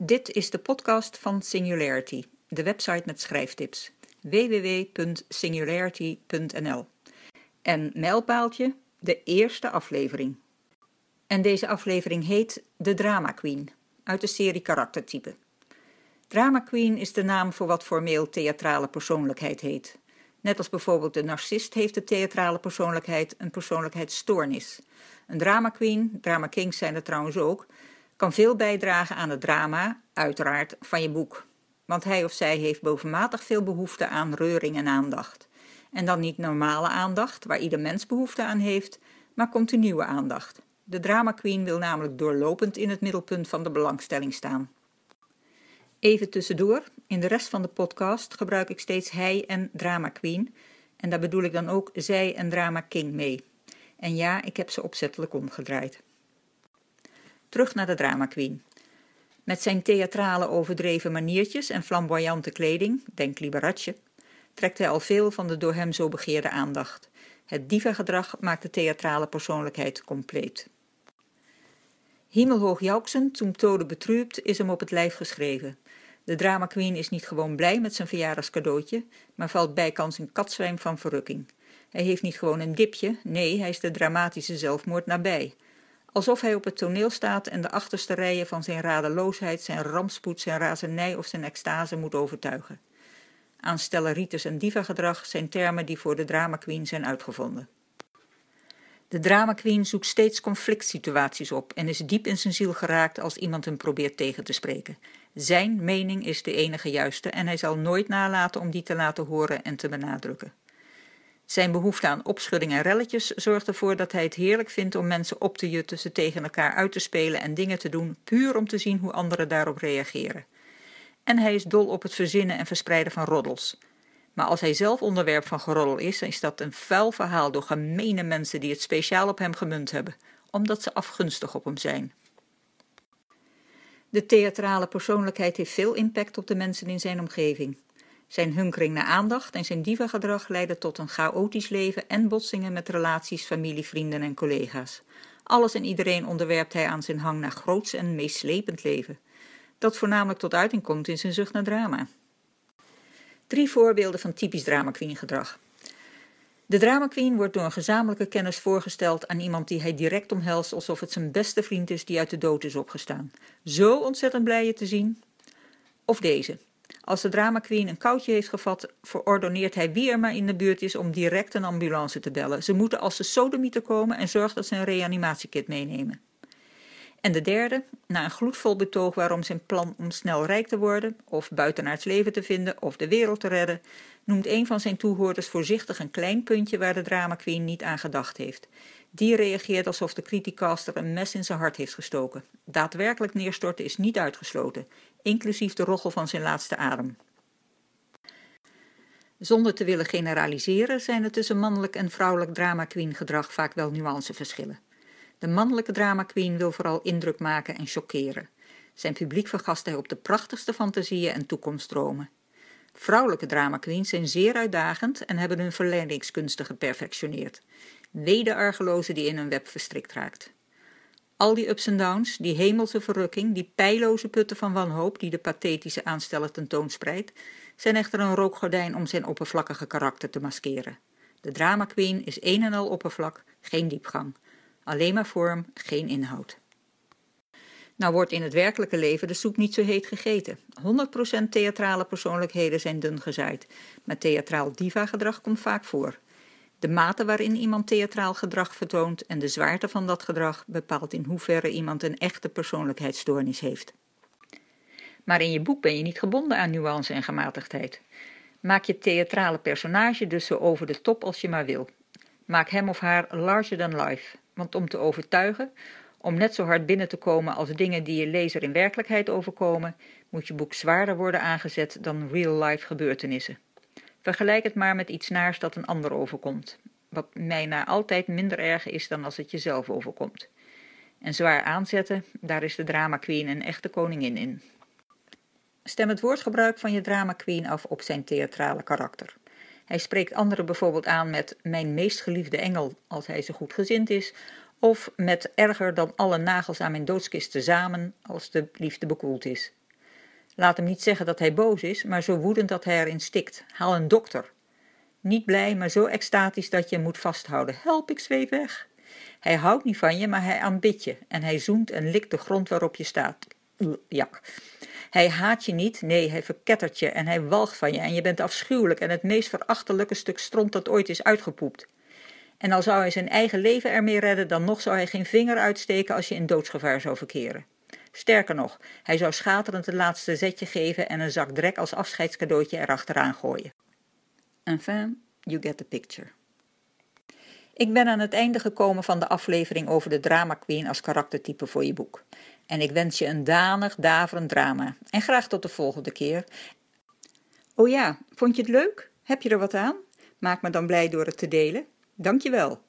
Dit is de podcast van Singularity, de website met schrijftips. www.singularity.nl En mijlpaaltje, de eerste aflevering. En deze aflevering heet De Drama Queen, uit de serie Karaktertype. Drama Queen is de naam voor wat formeel theatrale persoonlijkheid heet. Net als bijvoorbeeld de narcist heeft de theatrale persoonlijkheid een persoonlijkheidsstoornis. Een drama queen, drama kings zijn er trouwens ook, kan veel bijdragen aan het drama, uiteraard, van je boek. Want hij of zij heeft bovenmatig veel behoefte aan reuring en aandacht. En dan niet normale aandacht, waar ieder mens behoefte aan heeft, maar continue aandacht. De drama queen wil namelijk doorlopend in het middelpunt van de belangstelling staan. Even tussendoor, in de rest van de podcast gebruik ik steeds hij en drama queen. En daar bedoel ik dan ook zij en drama king mee. En ja, ik heb ze opzettelijk omgedraaid. Terug naar de drama queen. Met zijn theatrale overdreven maniertjes en flamboyante kleding, denk Liberace, trekt hij al veel van de door hem zo begeerde aandacht. Het diva-gedrag maakt de theatrale persoonlijkheid compleet. Himmelhoog Jouksen, toen Tode betrübt, is hem op het lijf geschreven. De drama queen is niet gewoon blij met zijn verjaardagscadeautje, maar valt bijkans in katzwijm van verrukking. Hij heeft niet gewoon een dipje, nee, hij is de dramatische zelfmoord nabij. Alsof hij op het toneel staat en de achterste rijen van zijn radeloosheid, zijn rampspoed, zijn razernij of zijn extase moet overtuigen. Aanstelleritis en diva-gedrag zijn termen die voor de drama queen zijn uitgevonden. De drama queen zoekt steeds conflict situaties op en is diep in zijn ziel geraakt als iemand hem probeert tegen te spreken. Zijn mening is de enige juiste en hij zal nooit nalaten om die te laten horen en te benadrukken. Zijn behoefte aan opschudding en relletjes zorgt ervoor dat hij het heerlijk vindt om mensen op te jutten, ze tegen elkaar uit te spelen en dingen te doen, puur om te zien hoe anderen daarop reageren. En hij is dol op het verzinnen en verspreiden van roddels. Maar als hij zelf onderwerp van geroddel is, is dat een vuil verhaal door gemene mensen die het speciaal op hem gemunt hebben, omdat ze afgunstig op hem zijn. De theatrale persoonlijkheid heeft veel impact op de mensen in zijn omgeving. Zijn hunkering naar aandacht en zijn diva-gedrag leiden tot een chaotisch leven en botsingen met relaties, familie, vrienden en collega's. Alles en iedereen onderwerpt hij aan zijn hang naar groots en meeslepend leven. Dat voornamelijk tot uiting komt in zijn zucht naar drama. Drie voorbeelden van typisch drama queen gedrag. De drama queen wordt door een gezamenlijke kennis voorgesteld aan iemand die hij direct omhelst alsof het zijn beste vriend is die uit de dood is opgestaan. Zo ontzettend blij je te zien. Of deze. Als de drama queen een koudje heeft gevat, verordoneert hij wie er maar in de buurt is om direct een ambulance te bellen. Ze moeten als de sodemieter komen en zorgt dat ze een reanimatiekit meenemen. En de derde, na een gloedvol betoog waarom zijn plan om snel rijk te worden, of buitenaards leven te vinden, of de wereld te redden, noemt een van zijn toehoorders voorzichtig een klein puntje waar de drama queen niet aan gedacht heeft. Die reageert alsof de criticaster een mes in zijn hart heeft gestoken. Daadwerkelijk neerstorten is niet uitgesloten, inclusief de rochel van zijn laatste adem. Zonder te willen generaliseren zijn er tussen mannelijk en vrouwelijk drama queen gedrag vaak wel nuanceverschillen. De mannelijke drama queen wil vooral indruk maken en chockeren. Zijn publiek vergast hij op de prachtigste fantasieën en toekomstdromen. Vrouwelijke drama queens zijn zeer uitdagend en hebben hun verleidingskunsten geperfectioneerd. Wede argeloze die in een web verstrikt raakt. Al die ups en downs, die hemelse verrukking, die pijloze putten van wanhoop die de pathetische aansteller tentoonspreidt, zijn echter een rookgordijn om zijn oppervlakkige karakter te maskeren. De drama queen is een en al oppervlak, geen diepgang. Alleen maar vorm, geen inhoud. Nou wordt in het werkelijke leven de soep niet zo heet gegeten. 100% theatrale persoonlijkheden zijn dun gezaaid, maar theatraal diva-gedrag komt vaak voor. De mate waarin iemand theatraal gedrag vertoont en de zwaarte van dat gedrag bepaalt in hoeverre iemand een echte persoonlijkheidsstoornis heeft. Maar in je boek ben je niet gebonden aan nuance en gematigdheid. Maak je theatrale personage dus zo over de top als je maar wil. Maak hem of haar larger than life. Want om te overtuigen, om net zo hard binnen te komen als dingen die je lezer in werkelijkheid overkomen, moet je boek zwaarder worden aangezet dan real-life gebeurtenissen. Vergelijk het maar met iets naars dat een ander overkomt, wat mij na altijd minder erg is dan als het jezelf overkomt. En zwaar aanzetten, daar is de drama queen een echte koningin in. Stem het woordgebruik van je drama queen af op zijn theatrale karakter. Hij spreekt anderen bijvoorbeeld aan met mijn meest geliefde engel als hij zo goed gezind is, of met erger dan alle nagels aan mijn doodskist tezamen als de liefde bekoeld is. Laat hem niet zeggen dat hij boos is, maar zo woedend dat hij erin stikt. Haal een dokter. Niet blij, maar zo extatisch dat je hem moet vasthouden. Help, ik zweef weg. Hij houdt niet van je, maar hij aanbidt je en hij zoent en likt de grond waarop je staat. Jak. Hij haat je niet, nee, hij verkettert je en hij walgt van je en je bent afschuwelijk en het meest verachtelijke stuk stront dat ooit is uitgepoept. En al zou hij zijn eigen leven ermee redden, dan nog zou hij geen vinger uitsteken als je in doodsgevaar zou verkeren. Sterker nog, hij zou schaterend het laatste zetje geven en een zak drek als afscheidscadeautje erachteraan gooien. Enfin, you get the picture. Ik ben aan het einde gekomen van de aflevering over de drama queen als karaktertype voor je boek. En ik wens je een danig, daverend drama. En graag tot de volgende keer. Oh ja, vond je het leuk? Heb je er wat aan? Maak me dan blij door het te delen. Dankjewel.